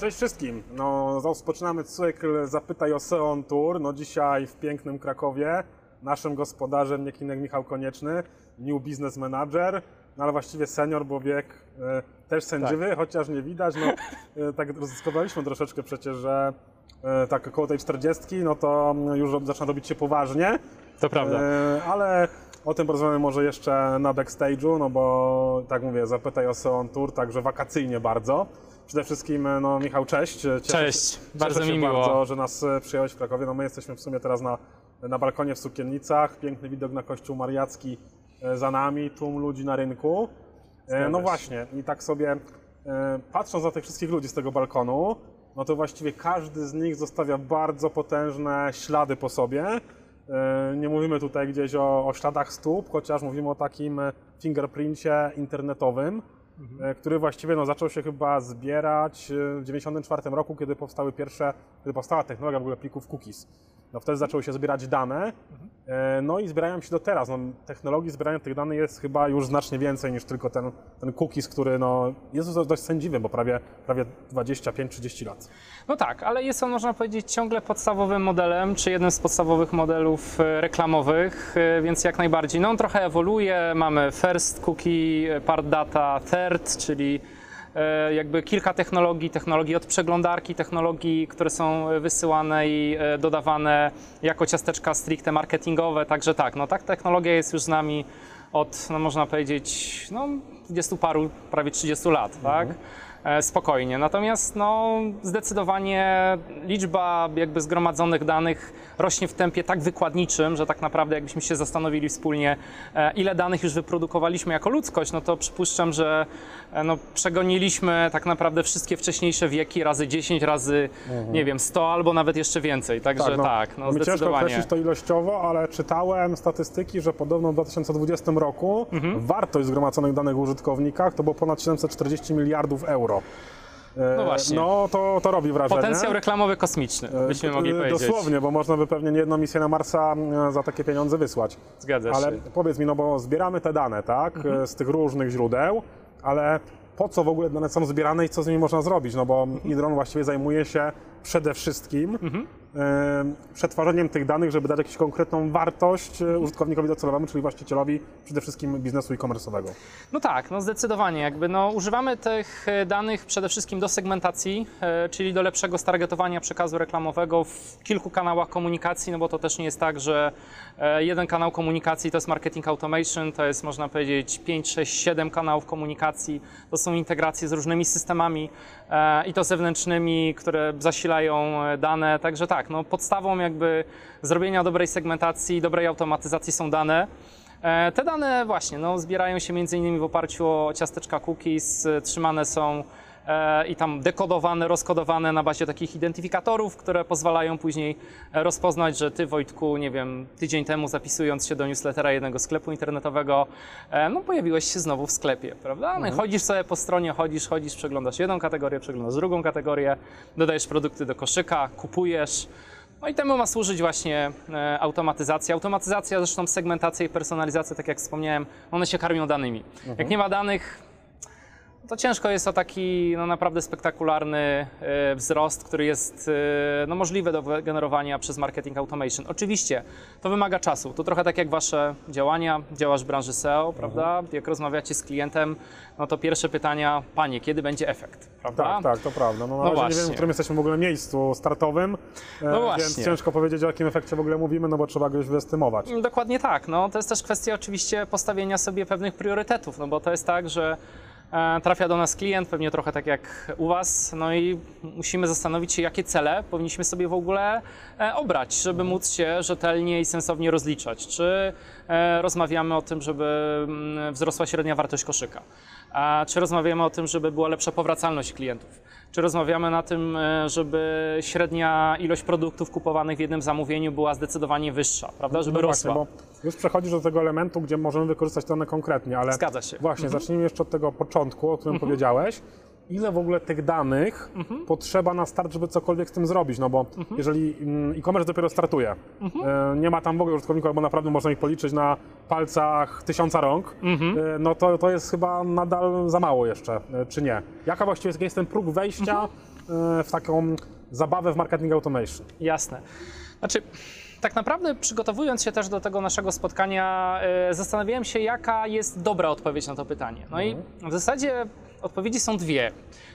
Cześć wszystkim. No, rozpoczynamy cykl Zapytaj o SEO on Tour. No, dzisiaj w pięknym Krakowie. Naszym gospodarzem nie Kinek Michał Konieczny, New Business Manager, no ale właściwie senior, bo wiek e, też sędziwy, chociaż nie widać. No, e, tak rozdyskowaliśmy troszeczkę przecież, że e, tak około tej 40, no to już zaczyna robić się poważnie. To prawda. Ale o tym porozmawiamy może jeszcze na backstage'u, no bo tak mówię, zapytaj o SEO on Tour, także wakacyjnie bardzo. Przede wszystkim, no Michał, cześć. Cieszę Cześć, się, bardzo cieszę mi się miło. bardzo, że nas e, przyjąłeś w Krakowie. No my jesteśmy w sumie teraz na, na balkonie w Sukiennicach, piękny widok na Kościół Mariacki e, za nami, tłum ludzi na rynku. E, No się. właśnie, i tak sobie e, patrząc na tych wszystkich ludzi z tego balkonu, no to właściwie każdy z nich zostawia bardzo potężne ślady po sobie. E, Nie mówimy tutaj gdzieś o, o śladach stóp, chociaż mówimy o takim e, fingerprincie internetowym, e, który właściwie no, zaczął się chyba zbierać e, w 1994 roku, kiedy powstały pierwsze, kiedy powstała technologia w ogóle plików cookies. No wtedy zaczęły się zbierać dane, e, no i zbierają się do teraz. No, technologii zbierania tych danych jest chyba już znacznie więcej niż tylko ten, ten cookies, który no, jest dość sędziwy, bo prawie, prawie 25-30 lat. No tak, ale jest on, można powiedzieć, ciągle podstawowym modelem, czy jednym z podstawowych modelów e, reklamowych, e, więc jak najbardziej. No on trochę ewoluuje, mamy first cookie, part data, third, czyli jakby kilka technologii, technologii od przeglądarki, technologii, które są wysyłane i e, dodawane jako ciasteczka stricte marketingowe, także tak, no tak technologia jest już z nami od, no można powiedzieć, no 20 paru, prawie 30 lat, tak? E, spokojnie. Natomiast no, zdecydowanie liczba jakby zgromadzonych danych rośnie w tempie tak wykładniczym, że tak naprawdę jakbyśmy się zastanowili wspólnie, e, ile danych już wyprodukowaliśmy jako ludzkość, no to przypuszczam, że e, no, przegoniliśmy tak naprawdę wszystkie wcześniejsze wieki razy 10, razy nie wiem, 100 albo nawet jeszcze więcej. Także tak, no, mi ciężko zdecydowanie. określić to ilościowo, ale czytałem statystyki, że podobno w 2020 roku Mhm. wartość zgromadzonych danych o użytkownikach to było ponad 740 miliardów euro. E, No właśnie. No to, to robi wrażenie. Potencjał reklamowy kosmiczny, byśmy E, mogli e, powiedzieć. Dosłownie, bo można by pewnie nie jedną misję na Marsa za takie pieniądze wysłać. Zgadza Ale się. Mhm. powiedz mi, no bo zbieramy te dane, tak, e, z tych różnych źródeł, ale po co w ogóle dane są zbierane i co z nimi można zrobić? No bo Mhm. Idron właściwie zajmuje się przede wszystkim e, przetwarzeniem tych danych, żeby dać jakąś konkretną wartość e, użytkownikowi docelowemu, czyli właścicielowi przede wszystkim biznesu e-commerce'owego. No tak, no zdecydowanie. Jakby no, używamy tych e, danych przede wszystkim do segmentacji, czyli do lepszego stargetowania przekazu reklamowego w kilku kanałach komunikacji, no bo to też nie jest tak, że jeden kanał komunikacji to jest marketing automation, to jest można powiedzieć 5, 6, 7 kanałów komunikacji, to są integracje z różnymi systemami i to zewnętrznymi, które zasilają e, dane, także tak, no podstawą jakby zrobienia dobrej segmentacji, dobrej automatyzacji są dane. E, Te dane właśnie no, zbierają się m.in. w oparciu o ciasteczka cookies, e, trzymane są e, i tam dekodowane, rozkodowane na bazie takich identyfikatorów, które pozwalają później e, rozpoznać, że ty Wojtku, nie wiem, tydzień temu zapisując się do newslettera jednego sklepu internetowego, e, no pojawiłeś się znowu w sklepie, prawda? No i chodzisz sobie po stronie, chodzisz, chodzisz, przeglądasz jedną kategorię, przeglądasz drugą kategorię, dodajesz produkty do koszyka, kupujesz, no i temu ma służyć właśnie e, automatyzacja. Automatyzacja, zresztą segmentacja i personalizacja, tak jak wspomniałem, one się karmią danymi. Jak nie ma danych, to ciężko jest o taki no, naprawdę spektakularny e, wzrost, który jest e, no, możliwy do generowania przez marketing automation. Oczywiście to wymaga czasu. To trochę tak jak wasze działania, działasz w branży SEO, prawda? Jak rozmawiacie z klientem, no to pierwsze pytania, panie, kiedy będzie efekt, prawda? Tak, tak, to prawda. No, No razie nie wiem, właśnie. w którym jesteśmy w ogóle miejscu startowym, e, No właśnie. więc ciężko powiedzieć, o jakim efekcie w ogóle mówimy, no bo trzeba go już wyestymować. Dokładnie tak. No, to jest też kwestia oczywiście postawienia sobie pewnych priorytetów, no bo to jest tak, że e, trafia do nas klient, pewnie trochę tak jak u Was, no i musimy zastanowić się, jakie cele powinniśmy sobie w ogóle e, obrać, żeby móc się rzetelnie i sensownie rozliczać. Czy e, rozmawiamy o tym, żeby mm, wzrosła średnia wartość koszyka? Czy rozmawiamy o tym, żeby była lepsza powracalność klientów? Czy rozmawiamy na tym, e, żeby średnia ilość produktów kupowanych w jednym zamówieniu była zdecydowanie wyższa, prawda? Żeby No właśnie, rosła. bo już przechodzisz do tego elementu, gdzie możemy wykorzystać dane konkretnie, ale Zgadza się. właśnie, Mhm. zacznijmy jeszcze od tego początku, o którym powiedziałeś. Ile w ogóle tych danych Mhm. potrzeba na start, żeby cokolwiek z tym zrobić? No bo jeżeli mm, e-commerce dopiero startuje, Mhm. e, nie ma tam w ogóle użytkowników, albo naprawdę można ich policzyć na palcach tysiąca rąk, Mhm. e, no to, to jest chyba nadal za mało jeszcze, e, czy nie? Jaka właściwie jest, ten próg wejścia Mhm. w taką zabawę w marketing automation. Jasne. Znaczy, tak naprawdę przygotowując się też do tego naszego spotkania, zastanawiałem się, jaka jest dobra odpowiedź na to pytanie. No i w zasadzie odpowiedzi są dwie.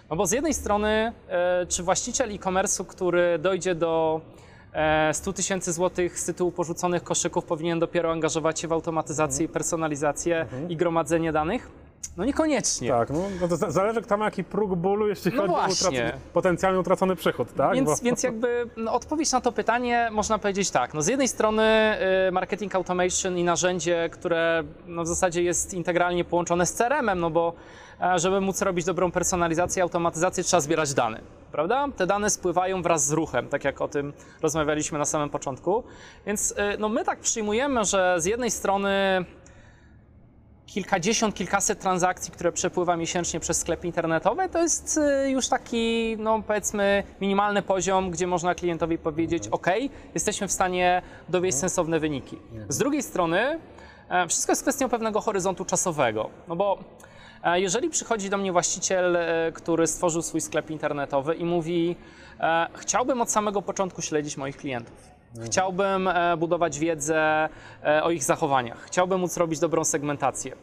No bo z jednej strony, e, czy właściciel e-commerce'u, który dojdzie do e, 100 tysięcy złotych z tytułu porzuconych koszyków, powinien dopiero angażować się w automatyzację, personalizację i gromadzenie danych? No niekoniecznie. Tak, no, no to za- zależy kto ma jaki próg bólu, jeśli No chodzi o właśnie. utracony, potencjalnie utracony przychód, tak? Więc, Bo- więc jakby no, odpowiedź na to pytanie można powiedzieć tak. No, z jednej strony y, marketing automation i narzędzie, które no, w zasadzie jest integralnie połączone z CRM-em, no bo e, żeby móc robić dobrą personalizację, automatyzację, trzeba zbierać dane. Prawda? Te dane spływają wraz z ruchem, tak jak o tym rozmawialiśmy na samym początku. Więc y, no, my tak przyjmujemy, że z jednej strony kilkadziesiąt, kilkaset transakcji, które przepływa miesięcznie przez sklepy internetowe, to jest y, już taki, no powiedzmy, minimalny poziom, gdzie można klientowi powiedzieć, OK, jesteśmy w stanie dowieść sensowne wyniki. Z drugiej strony, e, wszystko jest kwestią pewnego horyzontu czasowego, no bo e, jeżeli przychodzi do mnie właściciel, e, który stworzył swój sklep internetowy i mówi, e, chciałbym od samego początku śledzić moich klientów. Chciałbym e, budować wiedzę e, o ich zachowaniach. Chciałbym móc robić dobrą segmentację.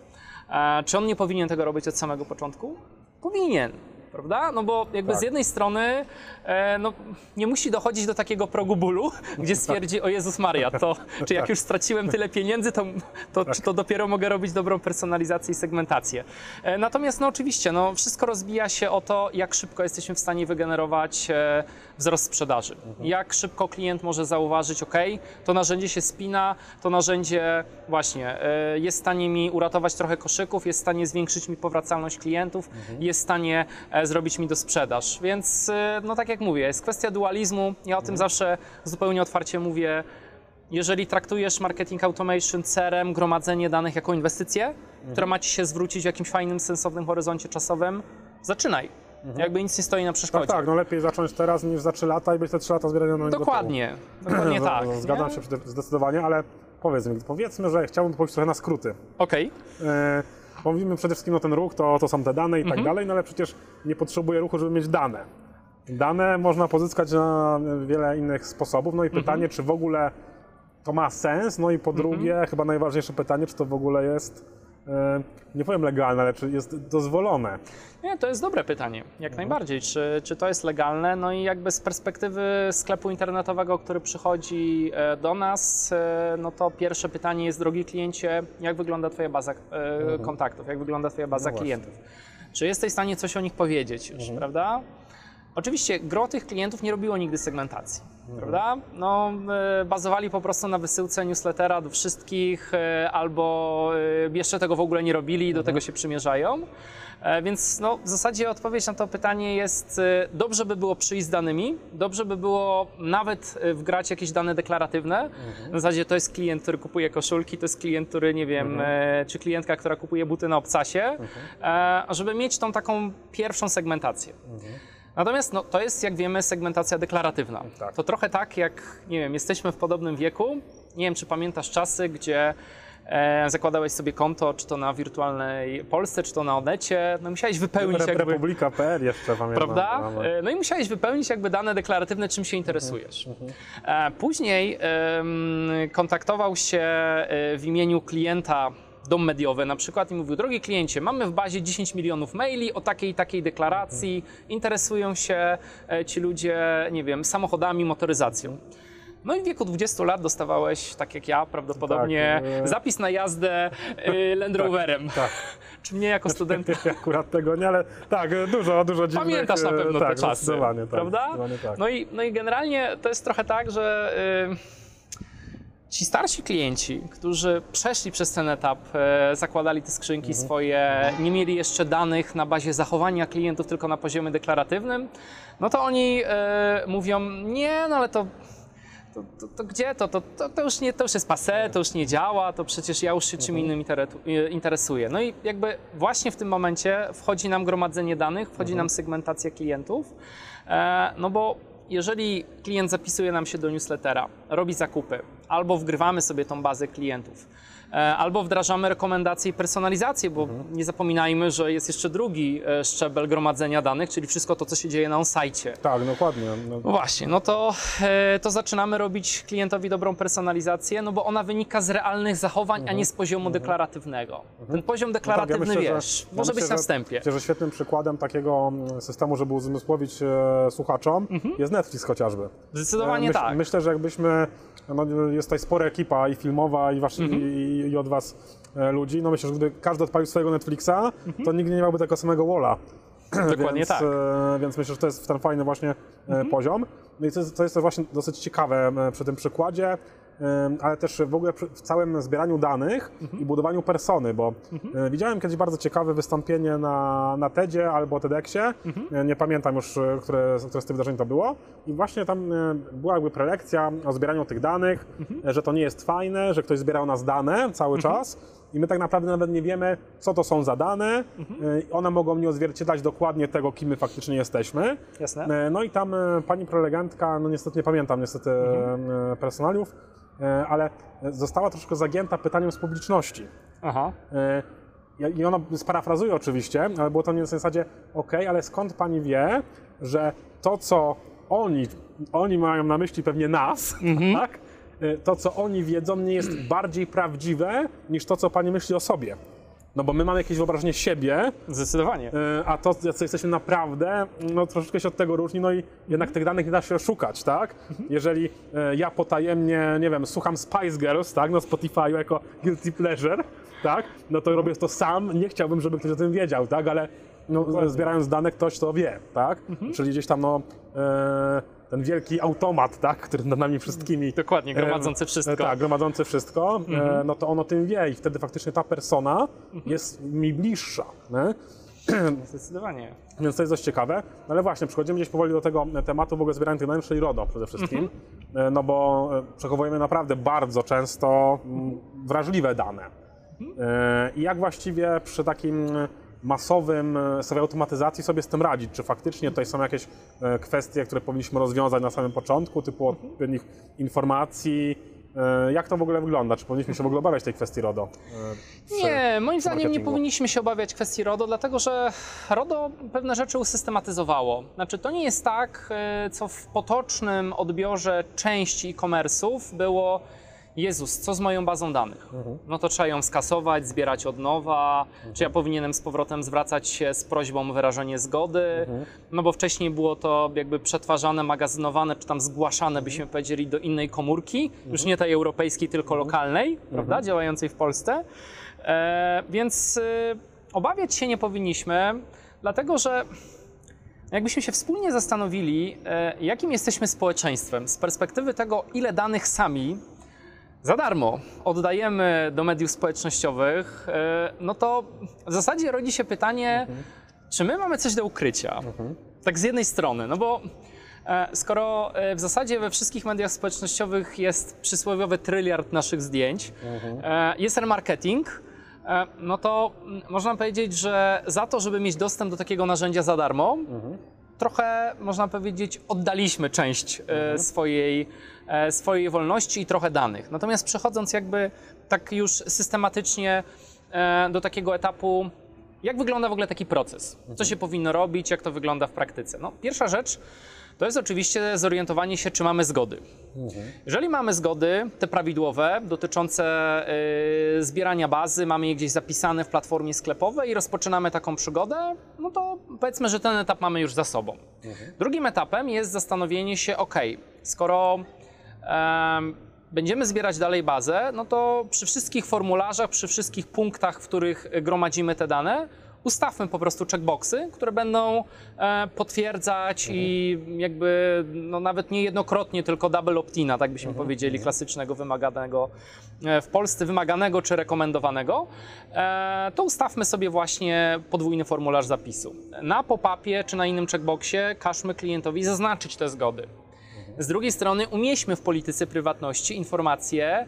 E, Czy on nie powinien tego robić od samego początku? Powinien. Prawda? No bo jakby Tak. z jednej strony e, no, nie musi dochodzić do takiego progu bólu, gdzie stwierdzi, o Jezus Maria, to czy jak Tak. już straciłem tyle pieniędzy, to, to, czy to dopiero mogę robić dobrą personalizację i segmentację. E, Natomiast no oczywiście, no, wszystko rozbija się o to, jak szybko jesteśmy w stanie wygenerować e, wzrost sprzedaży. Jak szybko klient może zauważyć, ok, to narzędzie się spina, to narzędzie właśnie e, jest w stanie mi uratować trochę koszyków, jest w stanie zwiększyć mi powracalność klientów, jest w stanie e, zrobić mi do sprzedaż. Więc e, no tak jak mówię, jest kwestia dualizmu. Ja o tym zawsze zupełnie otwarcie mówię. Jeżeli traktujesz marketing automation, CRM, gromadzenie danych jako inwestycję, która ma ci się zwrócić w jakimś fajnym, sensownym horyzoncie czasowym, zaczynaj. Jakby nic nie stoi na przeszkodzie. Tak, tak, no lepiej zacząć teraz niż za 3 lata i być te 3 lata zbierania na Dokładnie, dokładnie no, tak. Zgadzam nie? się zdecydowanie, ale powiedz mi, powiedzmy, że chciałbym pójść trochę na skróty. Okej, E, bo mówimy przede wszystkim o ten ruch, to, to są te dane i Mhm. tak dalej, no ale przecież nie potrzebuję ruchu, żeby mieć dane. Dane można pozyskać na wiele innych sposobów, no i Mhm. pytanie, czy w ogóle to ma sens, no i po drugie, chyba najważniejsze pytanie, czy to w ogóle jest, nie powiem legalne, ale czy jest dozwolone. Nie, to jest dobre pytanie, Mhm. jak najbardziej. Czy, czy to jest legalne? No i jakby z perspektywy sklepu internetowego, który przychodzi e, do nas, e, no to pierwsze pytanie jest, drogi kliencie, jak wygląda Twoja baza e, kontaktów, jak wygląda Twoja baza Mhm. No klientów? Czy jesteś w stanie coś o nich powiedzieć już, Mhm. prawda? Oczywiście gro tych klientów nie robiło nigdy segmentacji, Mhm. prawda? No, e, bazowali po prostu na wysyłce newslettera do wszystkich, e, albo e, jeszcze tego w ogóle nie robili i do tego się przymierzają. Więc no, w zasadzie odpowiedź na to pytanie jest, dobrze by było przyjść z danymi, dobrze by było nawet wgrać jakieś dane deklaratywne. W zasadzie to jest klient, który kupuje koszulki, to jest klient, który nie wiem, e, czy klientka, która kupuje buty na obcasie, e, żeby mieć tą taką pierwszą segmentację. Natomiast no, to jest, jak wiemy, segmentacja deklaratywna. Tak. To trochę tak, jak nie wiem, jesteśmy w podobnym wieku. Nie wiem, czy pamiętasz czasy, gdzie e, zakładałeś sobie konto, czy to na wirtualnej Polsce, czy to na Onecie. No musiałeś wypełnić Re- jakby... Republika.pl jeszcze pamiętam. Prawda? E, No i musiałeś wypełnić jakby dane deklaratywne, czym się interesujesz. E, Później kontaktował się e, w imieniu klienta dom mediowy na przykład i mówił, drogi kliencie, mamy w bazie 10 milionów maili o takiej i takiej deklaracji, interesują się e, ci ludzie, nie wiem, samochodami, motoryzacją. No i w wieku 20 lat dostawałeś, tak jak ja, prawdopodobnie Tak, e- zapis na jazdę e, Land Roverem. Tak. Czy mnie jako studenta Akurat tego nie, ale tak, dużo, dużo dziwnych... Pamiętasz na pewno tak, te czasy, tak, prawda? Tak. No i, no i generalnie to jest trochę tak, że y, ci starsi klienci, którzy przeszli przez ten etap, e, zakładali te skrzynki Mhm. swoje, nie mieli jeszcze danych na bazie zachowania klientów, tylko na poziomie deklaratywnym, no to oni e, mówią, nie, no ale to to, to, to gdzie to? To, to? to już nie, to już jest passé, to już nie działa, to przecież ja już się czym innym interetu- interesuję. No i jakby właśnie w tym momencie wchodzi nam gromadzenie danych, wchodzi nam segmentacja klientów, e, no bo jeżeli klient zapisuje nam się do newslettera, robi zakupy, albo wgrywamy sobie tą bazę klientów, Albo wdrażamy rekomendacje i personalizację, bo nie zapominajmy, że jest jeszcze drugi e, szczebel gromadzenia danych, czyli wszystko to, co się dzieje na on-sajcie. Tak, dokładnie. No, No właśnie, no to, e, to zaczynamy robić klientowi dobrą personalizację, no bo ona wynika z realnych zachowań, a nie z poziomu deklaratywnego. Ten poziom no tak, dekklaratywny, myślę, że- wiesz, ja może myślę, być na że- wstępie. Myślę, że świetnym przykładem takiego mm, systemu, żeby uzmysłowić e, słuchaczom, jest Netflix chociażby. Zdecydowanie Myśl- tak. Myślę, że jakbyśmy, no, jest tutaj spora ekipa i filmowa, i, wasz, Mhm. i, i od was e, ludzi, no myślę, że gdyby każdy odpalił swojego Netflixa, Mhm. to nigdy nie miałby tego samego walla. Dokładnie więc, tak. Mhm. e, więc myślę, że to jest ten fajny właśnie e, poziom. No i co jest, co jest też właśnie dosyć ciekawe e, przy tym przykładzie, ale też w ogóle w całym zbieraniu danych Mhm. i budowaniu persony, bo e, widziałem kiedyś bardzo ciekawe wystąpienie na, na TEDzie albo TEDxie, Mhm. e, nie pamiętam już, e, które, które z tych wydarzeń to było i właśnie tam była jakby prelekcja o zbieraniu tych danych, Mhm. że to nie jest fajne, że ktoś zbierał nas dane cały czas i my tak naprawdę nawet nie wiemy, co to są za dane. Mhm. One mogą nie odzwierciedlać dokładnie tego, kim my faktycznie jesteśmy. Jasne. No i tam pani prelegentka, no niestety nie pamiętam niestety Mhm. personaliów, ale została troszkę zagięta pytaniem z publiczności. Aha. E, I ona sparafrazuje oczywiście, ale było to więcej w zasadzie, ok, ale skąd pani wie, że to, co oni, oni mają na myśli pewnie nas, tak? E, To, co oni wiedzą, nie jest bardziej prawdziwe niż to, co pani myśli o sobie. No bo my mamy jakieś wyobrażenie siebie, Zdecydowanie. E, a to, co jesteśmy naprawdę, no troszeczkę się od tego różni, no i jednak tych danych nie da się oszukać, tak? Jeżeli e, ja potajemnie, nie wiem, słucham Spice Girls, tak, na Spotify jako guilty pleasure, tak, no to robię to sam, nie chciałbym, żeby ktoś o tym wiedział, tak, ale no, zbierając dane, ktoś to wie, tak? Czyli gdzieś tam, no, e, ten wielki automat, tak, który nad nami wszystkimi Dokładnie, gromadzący E, wszystko. Tak, gromadzący wszystko, e, no to on o tym wie i wtedy faktycznie ta persona jest mi bliższa. Nie? Zdecydowanie. Więc to jest dość ciekawe. No ale właśnie, przechodzimy gdzieś powoli do tego tematu w ogóle zbierania tych danych, czyli RODO przede wszystkim. E, No bo e, przechowujemy naprawdę bardzo często mm, wrażliwe dane. E, I jak właściwie przy takim masowym e, sobie automatyzacji sobie z tym radzić? Czy faktycznie tutaj są jakieś e, kwestie, które powinniśmy rozwiązać na samym początku, typu odpowiednich informacji? E, Jak to w ogóle wygląda? Czy powinniśmy się w ogóle obawiać tej kwestii RODO? Nie, moim zdaniem nie powinniśmy się obawiać kwestii RODO, dlatego że RODO pewne rzeczy usystematyzowało. Znaczy, to nie jest tak, co w potocznym odbiorze części e-commerce'ów było Jezus, co z moją bazą danych? No to trzeba ją skasować, zbierać od nowa, czy ja powinienem z powrotem zwracać się z prośbą o wyrażenie zgody, no bo wcześniej było to jakby przetwarzane, magazynowane, czy tam zgłaszane, byśmy powiedzieli, do innej komórki, już nie tej europejskiej, tylko lokalnej, prawda, działającej w Polsce. E, więc y, obawiać się nie powinniśmy, dlatego że jakbyśmy się wspólnie zastanowili, e, jakim jesteśmy społeczeństwem z perspektywy tego, ile danych sami za darmo oddajemy do mediów społecznościowych, e, no to w zasadzie rodzi się pytanie, czy my mamy coś do ukrycia? Tak z jednej strony, no bo e, skoro e, w zasadzie we wszystkich mediach społecznościowych jest przysłowiowy tryliard naszych zdjęć, e, jest remarketing, no to mm, można powiedzieć, że za to, żeby mieć dostęp do takiego narzędzia za darmo, trochę, można powiedzieć, oddaliśmy część e, swojej, e, swojej wolności i trochę danych. Natomiast przechodząc jakby tak już systematycznie e, do takiego etapu, jak wygląda w ogóle taki proces? Co się powinno robić, jak to wygląda w praktyce? No, pierwsza rzecz to jest oczywiście zorientowanie się, czy mamy zgody. Jeżeli mamy zgody, te prawidłowe, dotyczące y, zbierania bazy, mamy je gdzieś zapisane w platformie sklepowej i rozpoczynamy taką przygodę, no to powiedzmy, że ten etap mamy już za sobą. Drugim etapem jest zastanowienie się, ok, skoro em, będziemy zbierać dalej bazę, no to przy wszystkich formularzach, przy wszystkich punktach, w których gromadzimy te dane, ustawmy po prostu checkboxy, które będą e, potwierdzać i jakby no, nawet nie jednokrotnie, tylko double opt-ina, tak byśmy powiedzieli, klasycznego, wymaganego e, w Polsce, wymaganego czy rekomendowanego, e, to ustawmy sobie właśnie podwójny formularz zapisu. Na pop-upie czy na innym checkboxie każmy klientowi zaznaczyć te zgody. Z drugiej strony umieśćmy w polityce prywatności informacje,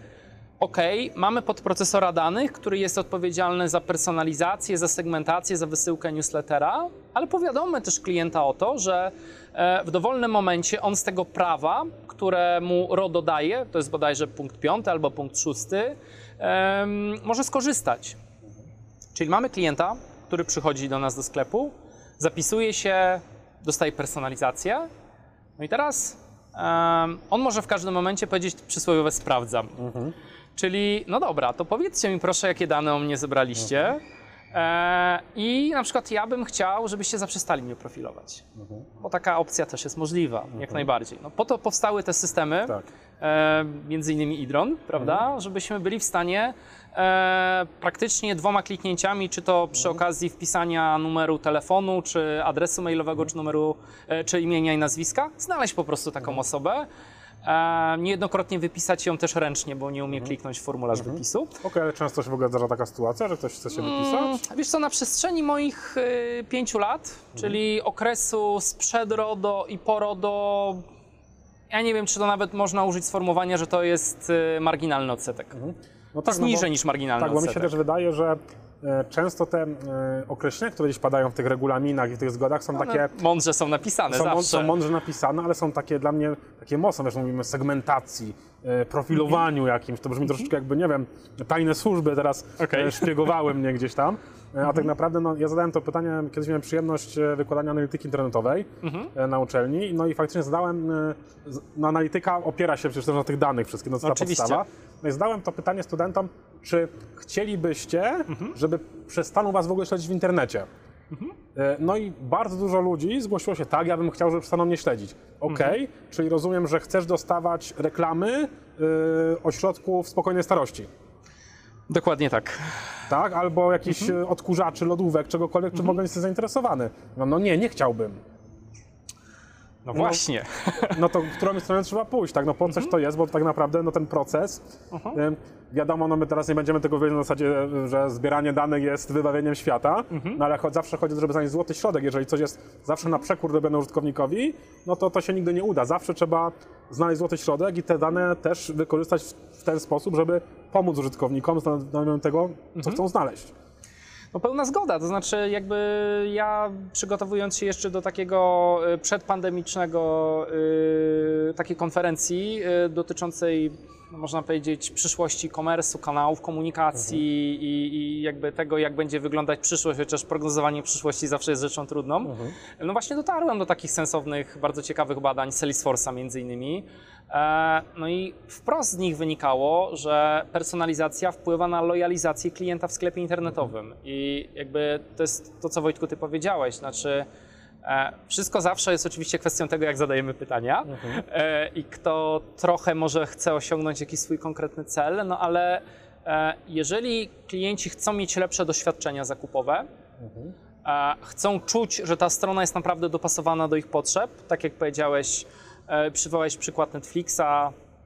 OK, mamy podprocesora danych, który jest odpowiedzialny za personalizację, za segmentację, za wysyłkę newslettera, ale powiadommy też klienta o to, że e, w dowolnym momencie on z tego prawa, które mu RODO daje, to jest bodajże punkt piąty albo punkt szósty, em, może skorzystać. Czyli mamy klienta, który przychodzi do nas do sklepu, zapisuje się, dostaje personalizację. No i teraz on może w każdym momencie powiedzieć przysłowiowe sprawdzam. Czyli, no dobra, to powiedzcie mi proszę, jakie dane o mnie zebraliście. E, I na przykład ja bym chciał, żebyście zaprzestali mnie profilować. Bo taka opcja też jest możliwa, jak najbardziej. No, po to powstały te systemy, Tak. e, między innymi Idron, prawda, żebyśmy byli w stanie e, praktycznie dwoma kliknięciami, czy to przy okazji wpisania numeru telefonu, czy adresu mailowego, czy numeru, e, czy imienia i nazwiska, znaleźć po prostu taką osobę. E, niejednokrotnie wypisać ją też ręcznie, bo nie umie kliknąć w formularz wypisu. Okej, ale często się w ogóle zdarza taka sytuacja, że ktoś chce się wypisać? Mm, Wiesz co, na przestrzeni moich y, pięciu lat, czyli okresu sprzed RODO i po RODO, ja nie wiem, czy to nawet można użyć sformułowania, że to jest y, marginalny odsetek. No To jest no bo- niżej niż marginalny Tak, bo mi się odsetek. też wydaje, że często te e, określenia, które gdzieś padają w tych regulaminach i w tych zgodach są takie... One mądrze są napisane Są, zawsze. są mądrze napisane, ale są takie dla mnie takie mocne, wiesz, mówimy segmentacji, e, profilowaniu jakimś, to brzmi troszeczkę jakby, nie wiem, tajne służby teraz e, szpiegowały mnie gdzieś tam, e, a tak naprawdę no, ja zadałem to pytanie, kiedyś miałem przyjemność e, wykładania analityki internetowej e, na uczelni, no i faktycznie zadałem, no, analityka opiera się przecież na tych danych wszystkich, no to ta Oczywiście. podstawa, no i zadałem to pytanie studentom, czy chcielibyście, żeby przestaną was w ogóle śledzić w internecie? E, No i bardzo dużo ludzi zgłosiło się tak, ja bym chciał, żeby przestaną mnie śledzić. Okej, czyli rozumiem, że chcesz dostawać reklamy y, ośrodków spokojnej starości, Dokładnie tak. tak? Albo jakichś y, odkurzaczy, lodówek, czegokolwiek, czy w ogóle nie jesteś zainteresowany. No, no nie, nie chciałbym. No właśnie. No to w którą stronę trzeba pójść, tak? No po coś to jest, bo tak naprawdę no, ten proces, y, wiadomo, no my teraz nie będziemy tego wiedzieć na zasadzie, że zbieranie danych jest wybawieniem świata, no ale zawsze chodzi, żeby znaleźć złoty środek. Jeżeli coś jest zawsze na przekór robione użytkownikowi, no to to się nigdy nie uda. Zawsze trzeba znaleźć złoty środek i te dane też wykorzystać w, ten sposób, żeby pomóc użytkownikom z znalezieniem tego, co chcą znaleźć. No pełna zgoda, to znaczy jakby ja przygotowując się jeszcze do takiego y, przedpandemicznego y, takiej konferencji y, dotyczącej no, można powiedzieć przyszłości komersu, kanałów komunikacji i, i jakby tego jak będzie wyglądać przyszłość, chociaż prognozowanie przyszłości zawsze jest rzeczą trudną. No właśnie dotarłem do takich sensownych, bardzo ciekawych badań Salesforce'a między innymi. E, No i wprost z nich wynikało, że personalizacja wpływa na lojalizację klienta w sklepie internetowym. I jakby to jest to, co Wojtku ty powiedziałeś, znaczy e, wszystko zawsze jest oczywiście kwestią tego, jak zadajemy pytania e, i kto trochę może chce osiągnąć jakiś swój konkretny cel, no ale jeżeli klienci chcą mieć lepsze doświadczenia zakupowe, e, chcą czuć, że ta strona jest naprawdę dopasowana do ich potrzeb. Tak jak powiedziałeś, przywołałeś przykład Netflixa.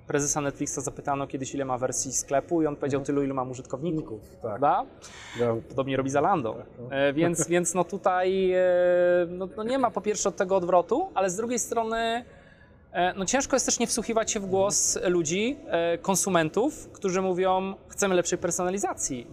Prezesa Netflixa zapytano kiedyś, ile ma wersji sklepu i on powiedział tylu, ile mam użytkowników. Tak. Ja, Podobnie robi Zalando. E, więc, więc no tutaj e, no, no nie ma po pierwsze od tego odwrotu, ale z drugiej strony e, no ciężko jest też nie wsłuchiwać się w głos ludzi, e, konsumentów, którzy mówią, chcemy lepszej personalizacji.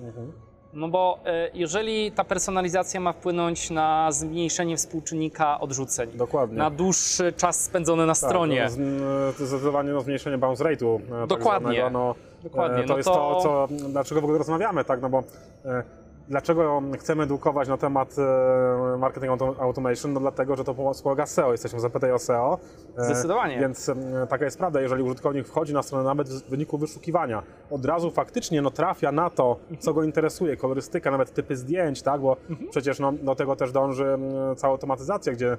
No bo e, jeżeli ta personalizacja ma wpłynąć na zmniejszenie współczynnika odrzuceń, Dokładnie. na dłuższy czas spędzony na stronie, Tak, no, zdecydowanie no, zmniejszenie bounce rate'u. e, tak Dokładnie. zwanego, No, Dokładnie, e, To no jest to- to, co, dlaczego w ogóle rozmawiamy, tak? No bo dlaczego chcemy edukować na temat e, marketing auto, automation? No dlatego, że to wspomaga SEO. Jesteśmy zapytaj o SEO. E, Zdecydowanie. Więc e, taka jest prawda, jeżeli użytkownik wchodzi na stronę nawet w wyniku wyszukiwania, od razu faktycznie no, trafia na to, co go interesuje, kolorystyka, nawet typy zdjęć, tak? Bo przecież no, do tego też dąży cała automatyzacja, gdzie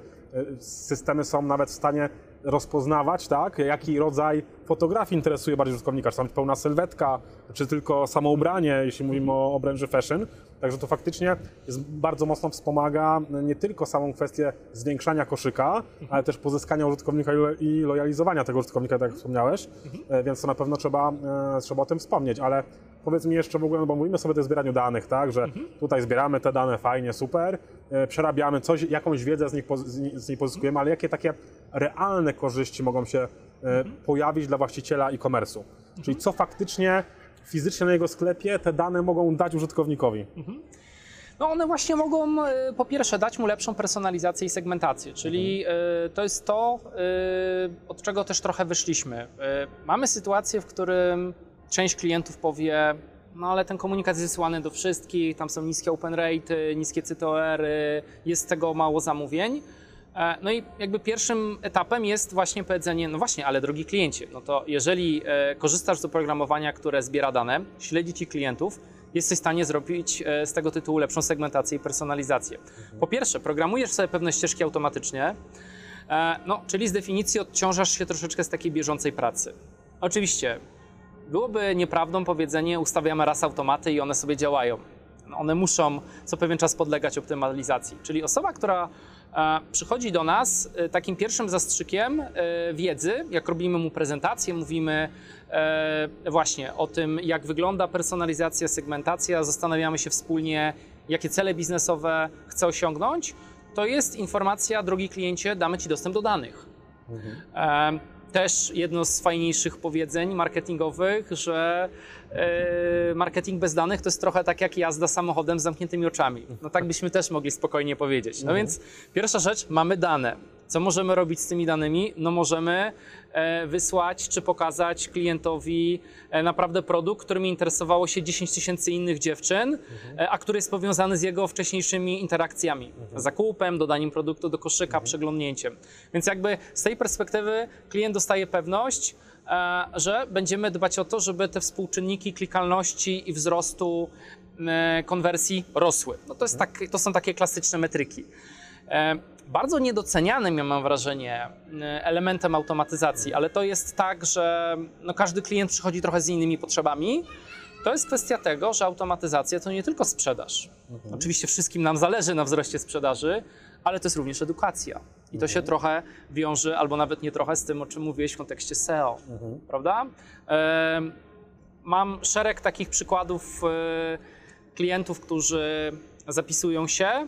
systemy są nawet w stanie rozpoznawać, tak, jaki rodzaj fotografii interesuje bardziej użytkownika, czy tam pełna sylwetka, czy tylko samo ubranie, jeśli mówimy o, o branży fashion. Także to faktycznie jest, bardzo mocno wspomaga nie tylko samą kwestię zwiększania koszyka, ale też pozyskania użytkownika i lo- i lojalizowania tego użytkownika, tak jak wspomniałeś, E, więc to na pewno trzeba, e, trzeba o tym wspomnieć, ale powiedz mi jeszcze w ogóle, no bo mówimy sobie o zbieraniu danych, tak, że tutaj zbieramy te dane, fajnie, super, e, przerabiamy coś, jakąś wiedzę z nich, z nich pozyskujemy, ale jakie takie realne korzyści mogą się e, pojawić dla właściciela e-commerce'u? Czyli co faktycznie fizycznie na jego sklepie te dane mogą dać użytkownikowi? No one właśnie mogą e, po pierwsze dać mu lepszą personalizację i segmentację, czyli e, to jest to, od czego też trochę wyszliśmy. Mamy sytuację, w którym część klientów powie, no ale ten komunikat jest wysyłany do wszystkich, tam są niskie open rate, niskie CTOR, jest tego mało zamówień. E, No i jakby pierwszym etapem jest właśnie powiedzenie, no właśnie, ale drogi kliencie, no to jeżeli e, korzystasz z oprogramowania, które zbiera dane, śledzi ci klientów, jesteś w stanie zrobić e, z tego tytułu lepszą segmentację i personalizację. Po pierwsze, programujesz sobie pewne ścieżki automatycznie, no, czyli z definicji odciążasz się troszeczkę z takiej bieżącej pracy. Oczywiście, byłoby nieprawdą powiedzenie, ustawiamy raz automaty i one sobie działają. One muszą co pewien czas podlegać optymalizacji. Czyli osoba, która przychodzi do nas, e, takim pierwszym zastrzykiem e, wiedzy, jak robimy mu prezentację, mówimy e, właśnie o tym, jak wygląda personalizacja, segmentacja, zastanawiamy się wspólnie, jakie cele biznesowe chce osiągnąć, to jest informacja, drogi kliencie, damy Ci dostęp do danych. E, Też jedno z fajniejszych powiedzeń marketingowych, że e, marketing bez danych to jest trochę tak jak jazda samochodem z zamkniętymi oczami. No tak byśmy też mogli spokojnie powiedzieć. No więc pierwsza rzecz, mamy dane. Co możemy robić z tymi danymi? No możemy e, wysłać czy pokazać klientowi e, naprawdę produkt, którym interesowało się 10 tysięcy innych dziewczyn, e, a który jest powiązany z jego wcześniejszymi interakcjami. Zakupem, dodaniem produktu do koszyka, przeglądnięciem. Więc jakby z tej perspektywy klient dostaje pewność, że będziemy dbać o to, żeby te współczynniki klikalności i wzrostu konwersji rosły. No to, jest tak, to są takie klasyczne metryki. E, Bardzo niedocenianym, ja mam wrażenie, e, elementem automatyzacji, ale to jest tak, że no każdy klient przychodzi trochę z innymi potrzebami. To jest kwestia tego, że automatyzacja to nie tylko sprzedaż. Oczywiście wszystkim nam zależy na wzroście sprzedaży, ale to jest również edukacja. I to się trochę wiąże, albo nawet nie trochę, z tym, o czym mówiłeś w kontekście SEO, prawda? Em, Mam szereg takich przykładów e, klientów, którzy zapisują się e,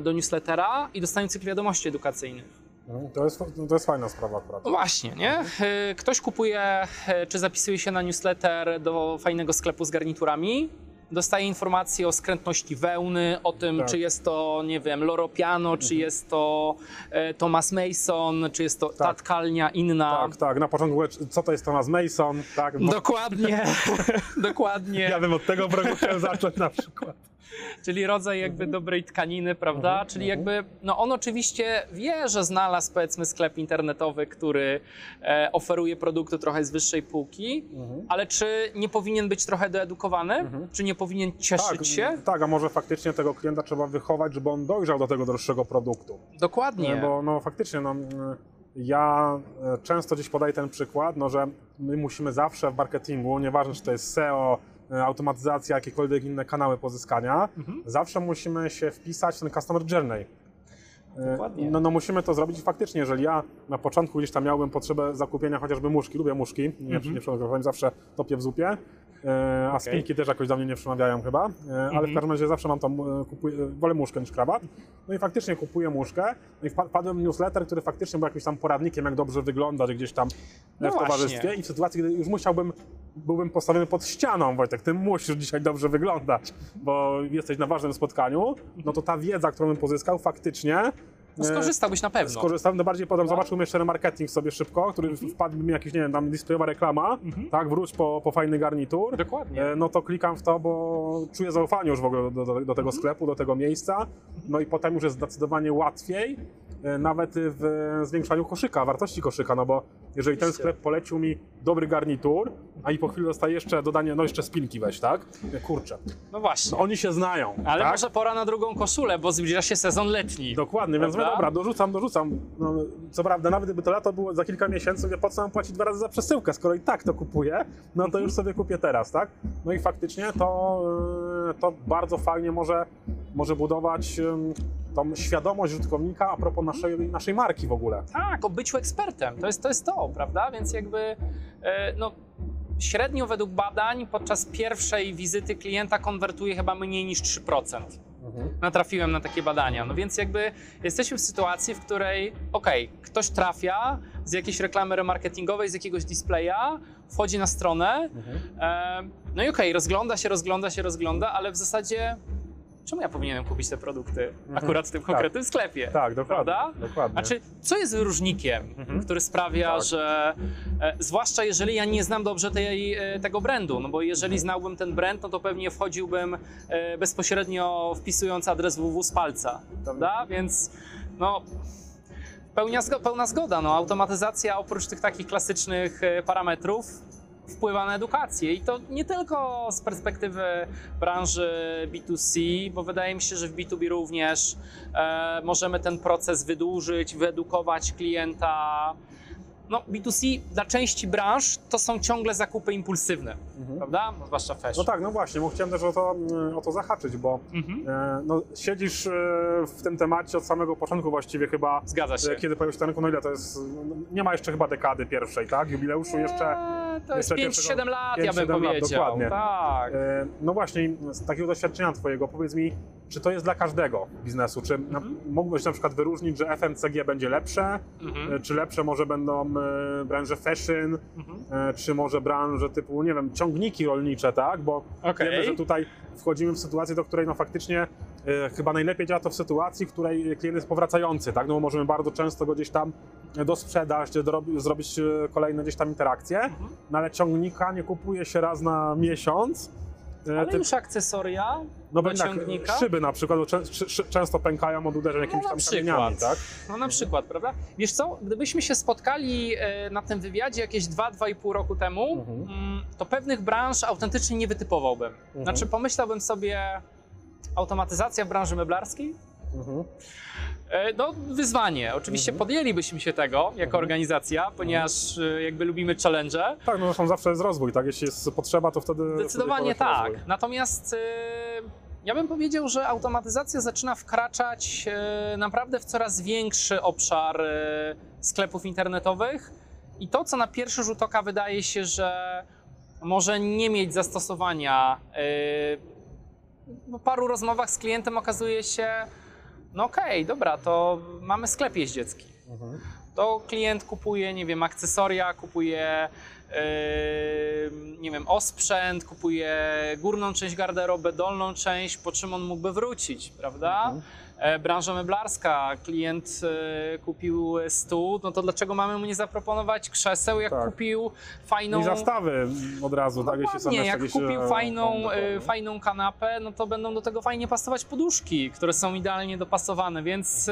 do newslettera i dostają cykl wiadomości edukacyjnych. Mhm. To jest, to jest fajna sprawa akurat. No właśnie, nie? E, Ktoś kupuje, e, czy zapisuje się na newsletter do fajnego sklepu z garniturami, dostaje informacje o skrętności wełny, o tym, Tak. czy jest to, nie wiem, Loro Piano, czy jest to e, Thomas Mason, czy jest to ta tkalnia inna. Tak, tak. Na początku, co to jest Thomas Mason? Tak, bo Dokładnie, dokładnie. ja bym od tego progu chciał zacząć na przykład. Czyli rodzaj jakby dobrej tkaniny, prawda? Czyli jakby, no on oczywiście wie, że znalazł powiedzmy sklep internetowy, który e, oferuje produkty trochę z wyższej półki, ale czy nie powinien być trochę doedukowany? Czy nie powinien cieszyć Tak, się? tak, a może faktycznie tego klienta trzeba wychować, żeby on dojrzał do tego droższego produktu. Dokładnie. Bo no faktycznie, no, mm, ja e, często gdzieś podaję ten przykład, no, że my musimy zawsze w marketingu, nieważne czy to jest SEO, e, automatyzacja, jakiekolwiek inne kanały pozyskania, Mhm. zawsze musimy się wpisać w ten customer journey. E, Dokładnie. No, no musimy to zrobić faktycznie, jeżeli ja na początku gdzieś tam miałbym potrzebę zakupienia chociażby muszki, lubię muszki, nie, Mhm. nie przemawiam, zawsze topię w zupie, e, a spinki też jakoś do mnie nie przemawiają chyba, e, ale Mhm. w każdym razie zawsze mam tam, kupuję, wolę muszkę niż krawat. No i faktycznie kupuję muszkę, no i wpa- wpadłem w newsletter, który faktycznie był jakimś tam poradnikiem, jak dobrze wyglądać gdzieś tam No w właśnie. towarzystwie i w sytuacji, gdy już musiałbym, byłbym postawiony pod ścianą, Wojtek, ty musisz dzisiaj dobrze wyglądać, bo jesteś na ważnym spotkaniu, no to ta wiedza, którą bym pozyskał faktycznie No, skorzystałbyś na pewno. Skorzystałem, no bardziej potem zobaczyłem jeszcze remarketing sobie szybko, który wpadł mi jakiś, nie wiem, tam displayowa reklama, tak, wróć po, po fajny garnitur. Dokładnie. E, No to klikam w to, bo czuję zaufanie już w ogóle do, do, do tego sklepu, do tego miejsca. No i potem już jest zdecydowanie łatwiej, nawet w zwiększaniu koszyka, wartości koszyka, no bo jeżeli ten sklep polecił mi dobry garnitur, a i po chwili dostaje jeszcze dodanie, no jeszcze spinki weź, tak? E, Kurczę, No właśnie. no oni się znają, Ale tak? może pora na drugą koszulę, bo zbliża się sezon letni. Dokładnie, więc Prawda? mówię, dobra, dorzucam, dorzucam. No, co prawda, nawet gdyby to lato było za kilka miesięcy, mówię, po co mam płacić dwa razy za przesyłkę, skoro i tak to kupuję, no to już sobie kupię teraz, tak? No i faktycznie to, yy, to bardzo fajnie może, może budować yy, tą świadomość użytkownika a propos naszej, naszej marki w ogóle. Tak, o byciu ekspertem. To jest to, jest to prawda? Więc jakby e, no, średnio według badań podczas pierwszej wizyty klienta konwertuje chyba mniej niż 3%. Natrafiłem na takie badania. No więc jakby jesteśmy w sytuacji, w której okej, ktoś trafia z jakiejś reklamy remarketingowej, z jakiegoś displaya, wchodzi na stronę, e, no i okej, rozgląda się, rozgląda się, rozgląda, ale w zasadzie czemu ja powinienem kupić te produkty akurat w tym konkretnym sklepie? Tak, dokładnie. Prawda? dokładnie. Znaczy, co jest wyróżnikiem, Mhm. który sprawia, Tak. że e, zwłaszcza jeżeli ja nie znam dobrze tej, e, tego brandu, no bo jeżeli Mhm. znałbym ten brand, no to pewnie wchodziłbym e, bezpośrednio wpisując adres www z palca, prawda? Więc no pełnia, pełna zgoda, no automatyzacja oprócz tych takich klasycznych e, parametrów wpływa na edukację i to nie tylko z perspektywy branży B2C, bo wydaje mi się, że w B2B również e, możemy ten proces wydłużyć, wyedukować klienta. No, B2C dla części branż to są ciągle zakupy impulsywne, prawda? No, zwłaszcza fashion. No tak, no właśnie, bo chciałem też o to, o to zahaczyć, bo Mhm. e, no, siedzisz e, w tym temacie od samego początku właściwie chyba, Zgadza się. e, kiedy pojawił się ten rynku, no ile to jest, no, nie ma jeszcze chyba dekady pierwszej, tak, jubileuszu jeszcze. To jest jeszcze 5-7 pierwszego- lat, ja bym 5-7 lat, powiedział. dokładnie. Tak. E, No właśnie, z takiego doświadczenia Twojego, powiedz mi, czy to jest dla każdego biznesu? Czy na, mógłbyś na przykład wyróżnić, że FMCG będzie lepsze, Mhm. e, czy lepsze może będą e, branże fashion, Mhm. e, czy może branże typu, nie wiem, ciągniki rolnicze, tak? Bo Okej. wiemy, że tutaj wchodzimy w sytuację, do której no faktycznie e, chyba najlepiej działa to w sytuacji, w której klient jest powracający, tak? No bo możemy bardzo często go gdzieś tam dosprzedać, dorobi- zrobić e, kolejne gdzieś tam interakcje, Mhm. no ale ciągnika nie kupuje się raz na miesiąc. E, Ale już akcesoria no bo tak, ciągnika? szyby na przykład, bo często pękają od uderzeń jakimiś na tam przykład. kamieniami, tak? No na przykład, prawda? Wiesz co, gdybyśmy się spotkali e, na tym wywiadzie jakieś 2-2,5 roku temu, Mhm. mm, to pewnych branż autentycznie nie wytypowałbym. Mhm. Znaczy pomyślałbym sobie automatyzacja w branży meblarskiej, Mhm. E, No, wyzwanie. Oczywiście Mhm. podjęlibyśmy się tego jako organizacja, ponieważ e, jakby lubimy challenge. Tak, no zresztą zawsze jest rozwój, tak? Jeśli jest potrzeba, to wtedy... Zdecydowanie wtedy tak. rozwój. Natomiast e, ja bym powiedział, że automatyzacja zaczyna wkraczać naprawdę w coraz większy obszar sklepów internetowych i to, co na pierwszy rzut oka wydaje się, że może nie mieć zastosowania, po paru rozmowach z klientem okazuje się, no okej, dobra, to mamy sklep jeździecki Mhm. to klient kupuje, nie wiem, akcesoria, kupuje, yy, nie wiem, osprzęt, kupuje górną część garderoby, dolną część, po czym on mógłby wrócić, prawda? Mhm. E, Branża meblarska, klient e, kupił stół, no to dlaczego mamy mu nie zaproponować krzeseł, jak Tak. kupił fajną... I zastawy od razu, tak? Jeśli są jak jakieś... kupił e, fajną, fajną kanapę, no to będą do tego fajnie pasować poduszki, które są idealnie dopasowane, więc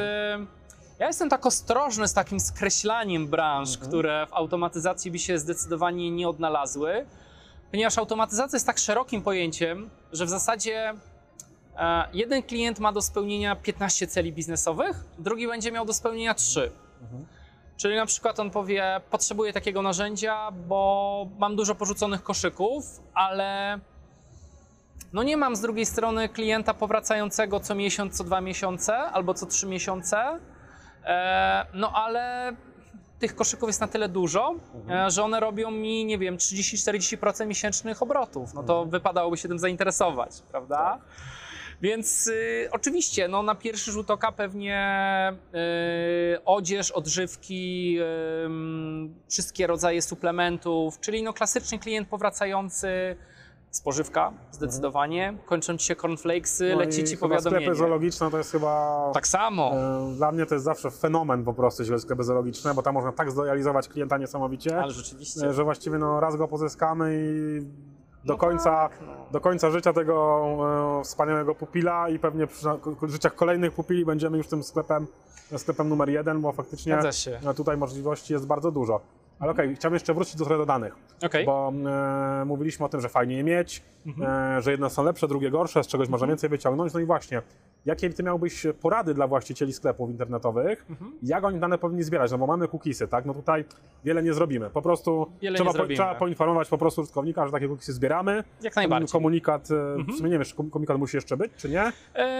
ja jestem tak ostrożny z takim skreślaniem branż, Mhm. które w automatyzacji by się zdecydowanie nie odnalazły, ponieważ automatyzacja jest tak szerokim pojęciem, że w zasadzie jeden klient ma do spełnienia 15 celi biznesowych, drugi będzie miał do spełnienia 3. Mhm. Czyli na przykład on powie, potrzebuję takiego narzędzia, bo mam dużo porzuconych koszyków, ale no nie mam z drugiej strony klienta powracającego co miesiąc, co dwa miesiące albo co trzy miesiące. E, no ale tych koszyków jest na tyle dużo, e, że one robią mi, nie wiem, 30-40% miesięcznych obrotów. No to wypadałoby się tym zainteresować, prawda? Więc y, oczywiście, no, na pierwszy rzut oka pewnie y, odzież, odżywki, y, wszystkie rodzaje suplementów, czyli no, klasyczny klient powracający, spożywka zdecydowanie, kończą ci się cornflakesy, No leci ci powiadomienie. sklepy zoologiczne to jest chyba... Tak samo. e, Dla mnie to jest zawsze fenomen po prostu, jeśli sklepy zoologiczne, bo tam można tak zlojalizować klienta niesamowicie, Ale rzeczywiście. e, że właściwie no, raz go pozyskamy i do, No końca, tak, no. do końca życia tego e, wspaniałego pupila i pewnie przy na- życiach kolejnych pupili będziemy już tym sklepem, sklepem numer jeden, bo faktycznie Zgadza się. e, tutaj możliwości jest bardzo dużo. Ale okej, chciałbym jeszcze wrócić do trochę do danych. Okej. Bo e, mówiliśmy o tym, że fajnie je mieć, e, że jedne są lepsze, drugie gorsze, z czegoś można więcej wyciągnąć. No i właśnie, jakie ty miałbyś porady dla właścicieli sklepów internetowych? Jak oni dane powinni zbierać? No bo mamy cookiesy, tak? No tutaj wiele nie zrobimy. Po prostu Wiele trzeba, po, trzeba poinformować po prostu użytkownika, że takie cookiesy zbieramy. Jak najbardziej. Komunikat, e, w sumie nie wiem, czy komunikat musi jeszcze być, czy nie?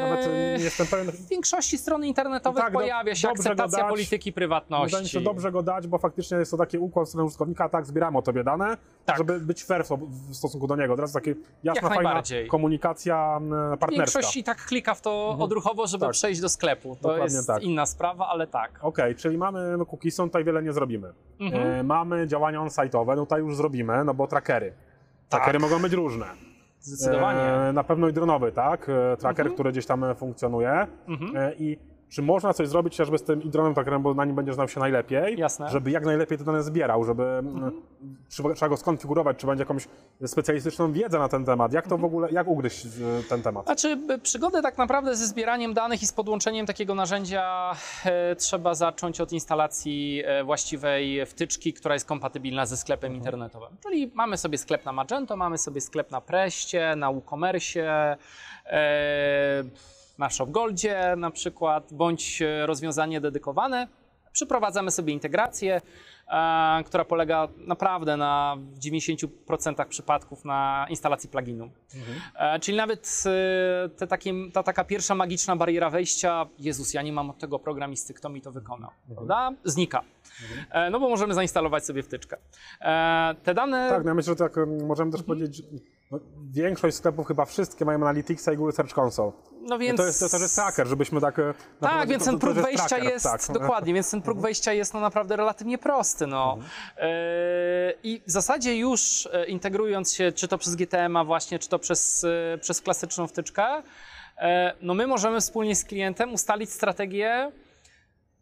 Nawet e, Eee, nie jestem pewien. W większości stron internetowych Tak, do- pojawia się akceptacja dać. polityki Wydaje mi się prywatności. dobrze go dać, bo faktycznie jest to taki układ w stronę użytkownika, tak, zbieramy o tobie dane, Tak. żeby być fair w, w stosunku do niego. Teraz taka jasna, fajna komunikacja partnerska. Większość i tak klika w to odruchowo, żeby Tak. przejść do sklepu. To Dokładnie jest tak. inna sprawa, ale tak. Okej, czyli mamy no tutaj wiele nie zrobimy. Mhm. E, mamy działania on-site'owe, no tutaj już zrobimy, no bo trackery. Trackery mogą być różne. Zdecydowanie. E, na pewno i dronowy, tak? E, Tracker, Mhm. który gdzieś tam funkcjonuje. E, I czy można coś zrobić chociażby z tym dronem trackerem, bo na nim będziesz znał się najlepiej, Jasne. żeby jak najlepiej te dane zbierał, żeby mm, trzeba, trzeba go skonfigurować, czy będzie jakąś specjalistyczną wiedzę na ten temat. Jak to w ogóle, jak ugryźć e, ten temat? Znaczy, przygodę tak naprawdę ze zbieraniem danych i z podłączeniem takiego narzędzia e, trzeba zacząć od instalacji e, właściwej wtyczki, która jest kompatybilna ze sklepem internetowym. Czyli mamy sobie sklep na Magento, mamy sobie sklep na Preście, na WooCommerce, e, na ShopGoldzie na przykład, bądź e, rozwiązanie dedykowane. Przyprowadzamy sobie integrację, e, która polega naprawdę na w 90% przypadków na instalacji pluginu. E, czyli nawet te takie, ta taka pierwsza magiczna bariera wejścia, Jezus, ja nie mam od tego programisty, kto mi to wykonał, prawda? Znika. E, no bo możemy zainstalować sobie wtyczkę. Te dane... Tak, no ja myślę, że tak em, możemy też powiedzieć, że no, większość sklepów, chyba wszystkie mają Analyticsa i Google Search Console. no więc... To jest, to też jest tracker, żebyśmy tak... e, Tak, więc to- ten to próg wejścia tracker, jest, tak. dokładnie, więc ten próg wejścia jest no naprawdę relatywnie prosty. No. E, I w zasadzie już e, integrując się, czy to przez GTM-a właśnie, czy to przez, przez klasyczną wtyczkę, no my możemy wspólnie z klientem ustalić strategię,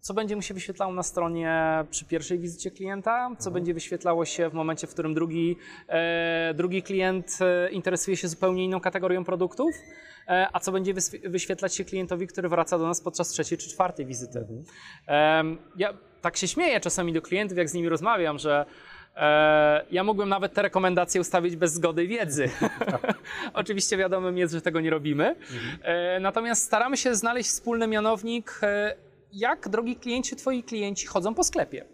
co będzie mu się wyświetlało na stronie przy pierwszej wizycie klienta, co będzie wyświetlało się w momencie, w którym drugi, e, drugi klient e, interesuje się zupełnie inną kategorią produktów, e, a co będzie wyświetlać się klientowi, który wraca do nas podczas trzeciej czy czwartej wizyty. Em, ja tak się śmieję czasami do klientów, jak z nimi rozmawiam, że e, ja mógłbym nawet te rekomendacje ustawić bez zgody wiedzy. Oczywiście wiadomym jest, że tego nie robimy. E, natomiast staramy się znaleźć wspólny mianownik, e, jak drogi klienci, twoi klienci chodzą po sklepie.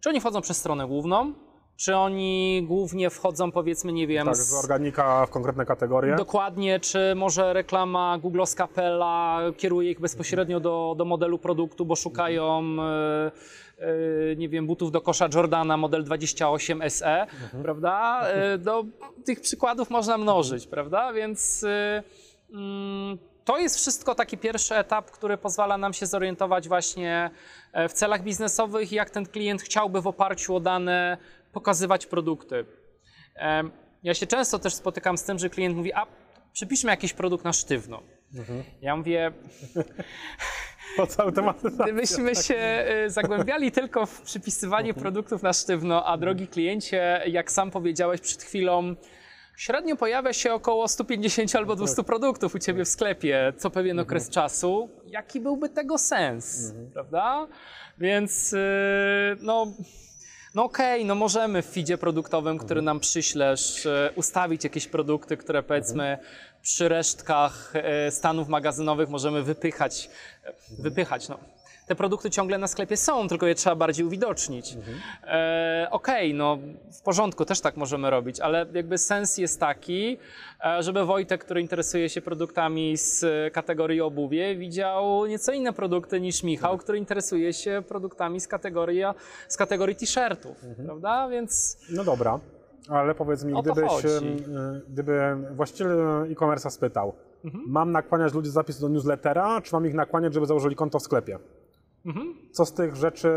Czy oni wchodzą przez stronę główną, czy oni głównie wchodzą, powiedzmy, nie wiem, Tak, z- organika w konkretne kategorie. Dokładnie, czy może reklama Googlowska Pella kieruje ich bezpośrednio do, do modelu produktu, bo szukają, e, nie wiem, butów do kosza Jordana model 28 SE, prawda? E, do, tych przykładów można mnożyć, prawda? Więc mm, to jest wszystko taki pierwszy etap, który pozwala nam się zorientować właśnie e, w celach biznesowych, jak ten klient chciałby w oparciu o dane pokazywać produkty. Ja się często też spotykam z tym, że klient mówi, a przypiszmy jakiś produkt na sztywno. Ja mówię, Po cały temat. gdybyśmy się y, zagłębiali tylko w przypisywanie produktów na sztywno, a drogi kliencie, jak sam powiedziałeś przed chwilą, średnio pojawia się około 150 albo 200 produktów u Ciebie w sklepie co pewien okres czasu, jaki byłby tego sens, prawda? Więc y, no... No okej, no możemy w feedzie produktowym, który nam przyślesz, e, ustawić jakieś produkty, które powiedzmy przy resztkach e, stanów magazynowych możemy wypychać, wypychać, no. Te produkty ciągle na sklepie są, tylko je trzeba bardziej uwidocznić. E, Okej, no w porządku, też tak możemy robić, ale jakby sens jest taki, e, żeby Wojtek, który interesuje się produktami z kategorii obuwie, widział nieco inne produkty niż Michał, który interesuje się produktami z kategorii, z kategorii t-shirtów, prawda? Więc No dobra, ale powiedz mi, gdybyś, e, gdyby właściciel e-commerce'a spytał, Mhm. mam nakłaniać ludzi do zapisu do newslettera, czy mam ich nakłaniać, żeby założyli konto w sklepie? Mhm. Co z tych rzeczy,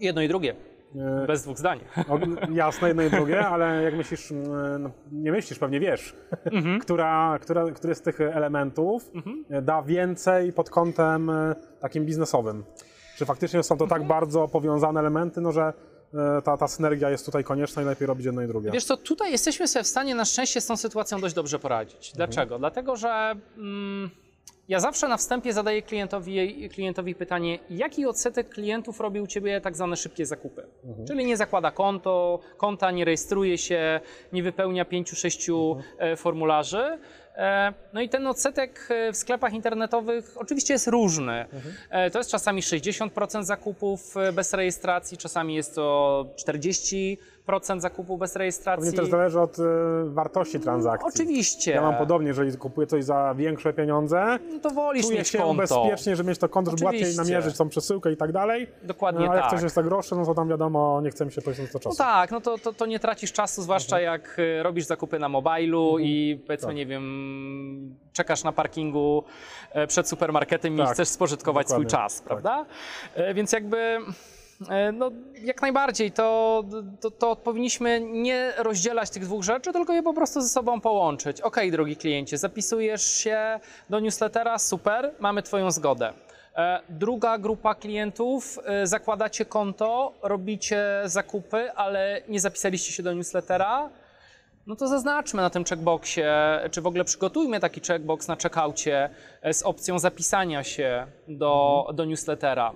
jedno i drugie, e, bez dwóch zdań. jasne, jedno i drugie, ale jak myślisz, no, nie myślisz, pewnie wiesz, Mhm. która, która, który z tych elementów e, da więcej pod kątem e, takim biznesowym? Czy faktycznie są to Mhm. tak bardzo powiązane elementy, no, że ta, ta synergia jest tutaj konieczna i lepiej robić jedno i drugie? Wiesz co, tutaj jesteśmy sobie w stanie na szczęście z tą sytuacją dość dobrze poradzić. Dlaczego? Dlatego, że mm, ja zawsze na wstępie zadaję klientowi, klientowi pytanie, jaki odsetek klientów robi u Ciebie tak zwane szybkie zakupy? Czyli nie zakłada konto, konta, nie rejestruje się, nie wypełnia pięciu, sześciu e, formularzy. E, No i ten odsetek e, w sklepach internetowych oczywiście jest różny. E, To jest czasami 60% zakupów bez rejestracji, czasami jest to 40% zakupów bez rejestracji. Pewnie też zależy od e, wartości transakcji. Oczywiście. Ja mam podobnie, jeżeli kupuję coś za większe pieniądze, No to wolisz czuję mieć się konto. bezpiecznie, żeby mieć to konto, żeby łatwiej Oczywiście. namierzyć tą przesyłkę i tak dalej. Dokładnie No, ale tak. jak coś jest za grosze, no to tam wiadomo, nie chce mi się poświęcić to No czasu. tak, no to, to, to nie tracisz czasu, zwłaszcza jak y, robisz zakupy na mobilu i powiedzmy, Tak. nie wiem, czekasz na parkingu e, przed supermarketem i Tak, chcesz spożytkować swój dokładnie. czas, prawda? E, Więc jakby No, jak najbardziej, to, to, to powinniśmy nie rozdzielać tych dwóch rzeczy, tylko je po prostu ze sobą połączyć. Ok, drogi kliencie, zapisujesz się do newslettera, super, mamy Twoją zgodę. E, Druga grupa klientów, e, zakładacie konto, robicie zakupy, ale nie zapisaliście się do newslettera, no to zaznaczmy na tym checkboxie, czy w ogóle przygotujmy taki checkbox na checkoucie e, z opcją zapisania się do, do newslettera.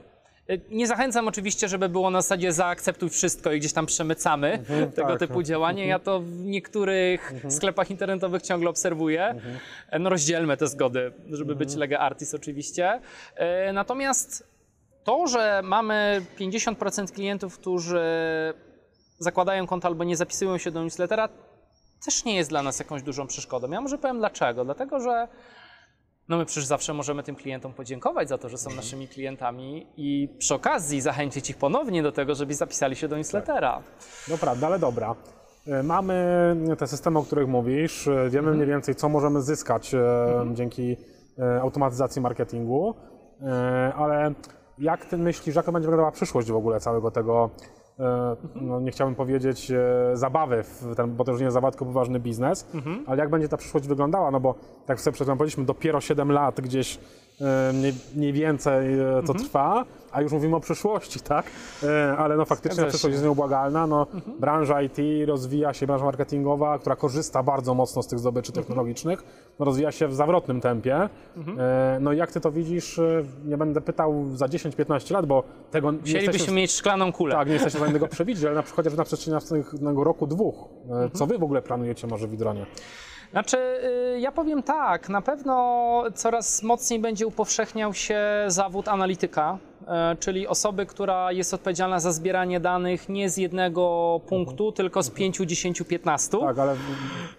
Nie zachęcam oczywiście, żeby było na zasadzie zaakceptuj wszystko i gdzieś tam przemycamy tego tak. typu działanie. Ja to w niektórych sklepach internetowych ciągle obserwuję. E, No rozdzielmy te zgody, żeby być lega artist oczywiście. E, Natomiast to, że mamy 50% klientów, którzy zakładają konto albo nie zapisują się do newslettera, też nie jest dla nas jakąś dużą przeszkodą. Ja może powiem dlaczego. Dlatego, że no my przecież zawsze możemy tym klientom podziękować za to, że są naszymi klientami i przy okazji zachęcić ich ponownie do tego, żeby zapisali się do newslettera. No prawda, ale dobra. E, Mamy te systemy, o których mówisz, e, wiemy mniej więcej, co możemy zyskać e, dzięki e, automatyzacji marketingu, ale jak ty myślisz, jaka będzie wyglądała przyszłość w ogóle całego tego, no nie chciałbym powiedzieć e, zabawy, w ten, bo to już nie jest zabawa, tylko poważny biznes, ale jak będzie ta przyszłość wyglądała, no bo tak sobie przed powiedzieliśmy, dopiero 7 lat gdzieś e, mniej, mniej więcej e, to trwa, a już mówimy o przyszłości, tak? E, Ale no faktycznie przyszłość jest nieubłagalna. No, Branża IT rozwija się, branża marketingowa, która korzysta bardzo mocno z tych zdobyczy technologicznych, no, rozwija się w zawrotnym tempie. E, No i jak ty to widzisz, e, nie będę pytał za 10-15 lat, bo tego nie Chcielibyśmy jesteśmy, mieć szklaną kulę. tak, nie jesteśmy w stanie tego przewidzieć, ale na przykład na przestrzeni następnego roku, dwóch, e, co wy w ogóle planujecie może w Widronie? Znaczy, y, ja powiem tak, na pewno coraz mocniej będzie upowszechniał się zawód analityka, czyli osoby, która jest odpowiedzialna za zbieranie danych nie z jednego punktu, tylko z 5, 10, 15. Tak, ale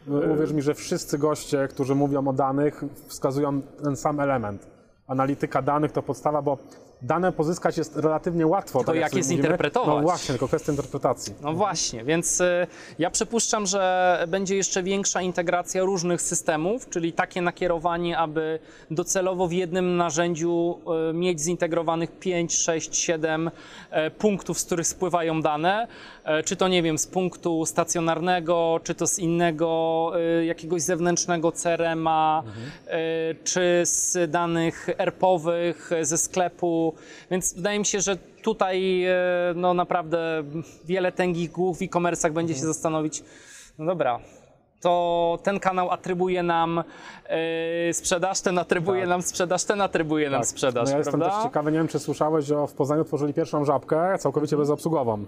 w- uwierz mi, że wszyscy goście, którzy mówią o danych, wskazują ten sam element. Analityka danych to podstawa, bo dane pozyskać jest relatywnie łatwo. Tylko jak sobie je zinterpretować? No właśnie, tylko kwestia interpretacji. No właśnie, więc y, ja przypuszczam, że będzie jeszcze większa integracja różnych systemów, czyli takie nakierowanie, aby docelowo w jednym narzędziu y, mieć zintegrowanych 5, 6, 7 e, punktów, z których spływają dane. E, Czy to, nie wiem, z punktu stacjonarnego, czy to z innego y, jakiegoś zewnętrznego CRM-a, e, czy z danych ERP-owych, ze sklepu. Więc wydaje mi się, że tutaj e, no naprawdę wiele tęgich głów w e-commerce'ach będzie się zastanowić, no dobra, to ten kanał atrybuje nam e, sprzedaż, ten atrybuje Tak. nam sprzedaż, ten atrybuje nam sprzedaż, No ja jestem prawda? też ciekawy, nie wiem czy słyszałeś, że w Poznaniu tworzyli pierwszą żabkę całkowicie bezobsługową.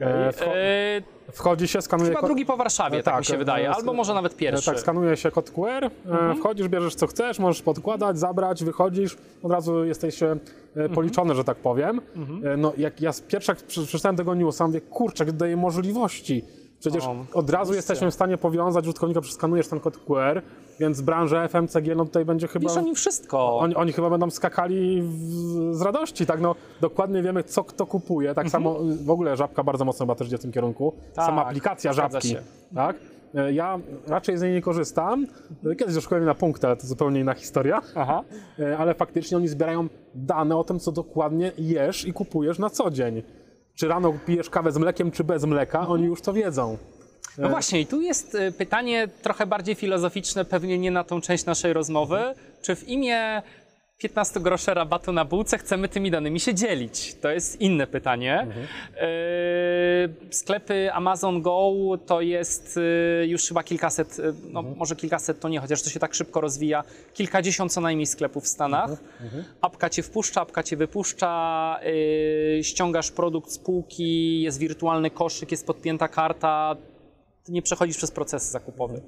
E, wcho- E, Wchodzi się, skanuje chyba kod- drugi po Warszawie, E, tak, tak, mi się e, wydaje, e, albo może nawet pierwszy. Tak, skanuje się kod QR, e, Mhm. wchodzisz, bierzesz co chcesz, możesz podkładać, zabrać, wychodzisz, od razu jesteś e, Mhm. policzony, że tak powiem. E, No jak ja z pierwsza jak prze- przeczytałem tego newsa, mówię, kurczę, daje możliwości. Przecież O, od razu jesteśmy w stanie powiązać użytkownika, przeskanujesz ten kod QR, więc branża FMCG, no tutaj będzie chyba... Wiesz, oni wszystko. Oni, oni chyba będą skakali w, z radości, tak? No, dokładnie wiemy, co kto kupuje. Tak samo y, w ogóle żabka bardzo mocno chyba też idzie w tym kierunku. Mhm. Tak, Sama aplikacja żabki. się. Tak? E, Ja raczej z niej nie korzystam. E, Kiedyś do szkoły na punkt, ale to zupełnie inna historia. Aha. Ale faktycznie oni zbierają dane o tym, co dokładnie jesz i kupujesz na co dzień. Czy rano pijesz kawę z mlekiem, czy bez mleka, oni już to wiedzą. No właśnie, i tu jest y, pytanie trochę bardziej filozoficzne, pewnie nie na tą część naszej rozmowy. Czy w imię 15 groszy rabatu na bułce chcemy tymi danymi się dzielić? To jest inne pytanie. Y, sklepy Amazon Go to jest y, już chyba kilkaset, y, no może kilkaset to nie, chociaż to się tak szybko rozwija, kilkadziesiąt co najmniej sklepów w Stanach. Apka cię wpuszcza, apka cię wypuszcza, ściągasz produkt z półki, jest wirtualny koszyk, jest podpięta karta, ty nie przechodzisz przez proces zakupowy.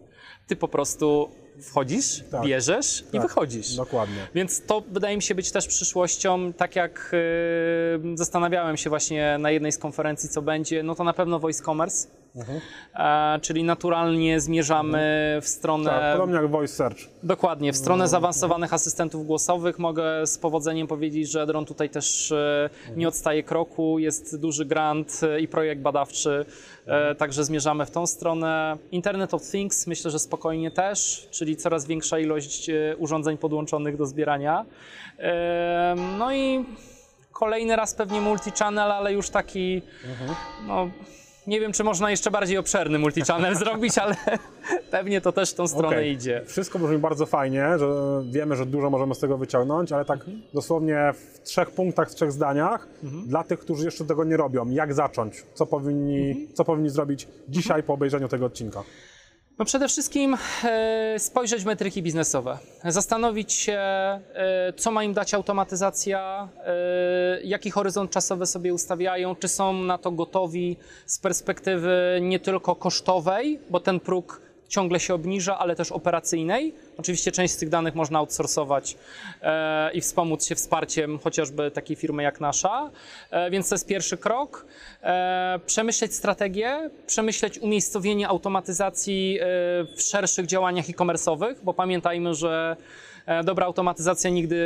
Ty po prostu wchodzisz, Tak. bierzesz i Tak, wychodzisz. Dokładnie. Więc to wydaje mi się być też przyszłością, tak jak y, zastanawiałem się właśnie na jednej z konferencji, co będzie, no to na pewno voice commerce, e, czyli naturalnie zmierzamy w stronę Tak, podobnie jak Voice Search. Dokładnie, w stronę zaawansowanych asystentów głosowych mogę z powodzeniem powiedzieć, że Edron tutaj też e, nie odstaje kroku, jest duży grant e, i projekt badawczy, e, także zmierzamy w tą stronę. Internet of Things myślę, że spokojnie też, czyli coraz większa ilość e, urządzeń podłączonych do zbierania. E, No i kolejny raz pewnie multi-channel, ale już taki, no nie wiem, czy można jeszcze bardziej obszerny multi-channel zrobić, ale pewnie to też w tą stronę Okej. idzie. Wszystko brzmi bardzo fajnie, że wiemy, że dużo możemy z tego wyciągnąć, ale tak Mhm. dosłownie w trzech punktach, w trzech zdaniach, dla tych, którzy jeszcze tego nie robią, jak zacząć, co powinni, Mhm. co powinni zrobić dzisiaj po obejrzeniu tego odcinka. No przede wszystkim e, spojrzeć w metryki biznesowe, zastanowić się, e, co ma im dać automatyzacja, e, jaki horyzont czasowy sobie ustawiają, czy są na to gotowi z perspektywy nie tylko kosztowej, bo ten próg ciągle się obniża, ale też operacyjnej. Oczywiście część z tych danych można outsourcować e, i wspomóc się wsparciem chociażby takiej firmy jak nasza, e, więc to jest pierwszy krok. E, przemyśleć strategię, przemyśleć umiejscowienie automatyzacji w szerszych działaniach e-commerce'owych, bo pamiętajmy, że dobra automatyzacja nigdy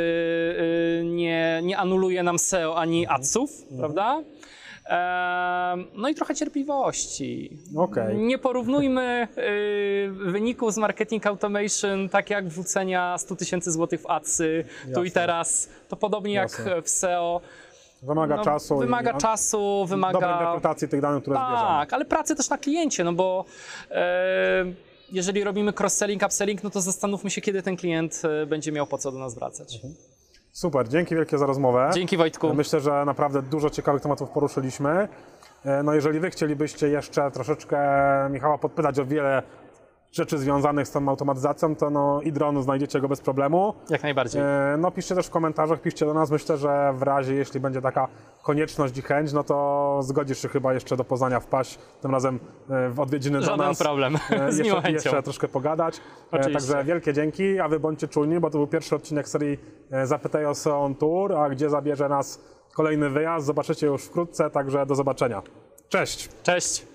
nie, nie anuluje nam SEO ani adsów, prawda? No i trochę cierpliwości. Okej. Nie porównujmy y, wyników z marketing automation tak jak wrzucenia 100 tysięcy złotych w adsy tu Jasne. i teraz. To podobnie Jasne. jak w SEO. Wymaga No, czasu Wymaga i czasu, dobrej wymaga. interpretacji tych danych, które zbierzemy. Tak, ale pracy też na kliencie, no bo e, jeżeli robimy cross-selling, upselling, no to zastanówmy się, kiedy ten klient e, będzie miał po co do nas wracać. Super, dzięki wielkie za rozmowę. Dzięki Wojtku. Myślę, że naprawdę dużo ciekawych tematów poruszyliśmy. E, No jeżeli wy chcielibyście jeszcze troszeczkę Michała podpytać o wiele rzeczy związanych z tą automatyzacją, to no Idronu znajdziecie go bez problemu. Jak najbardziej. E, No piszcie też w komentarzach, piszcie do nas. Myślę, że w razie, jeśli będzie taka konieczność i chęć, no to zgodzisz się chyba jeszcze do Poznania wpaść, tym razem e, w odwiedziny do Żaden nas. problem. E, Z jeszcze, jeszcze troszkę pogadać. Oczywiście. Także wielkie dzięki, a wy bądźcie czujni, bo to był pierwszy odcinek serii Zapytaj o SEO on Tour, a gdzie zabierze nas kolejny wyjazd, zobaczycie już wkrótce, także do zobaczenia. Cześć! Cześć.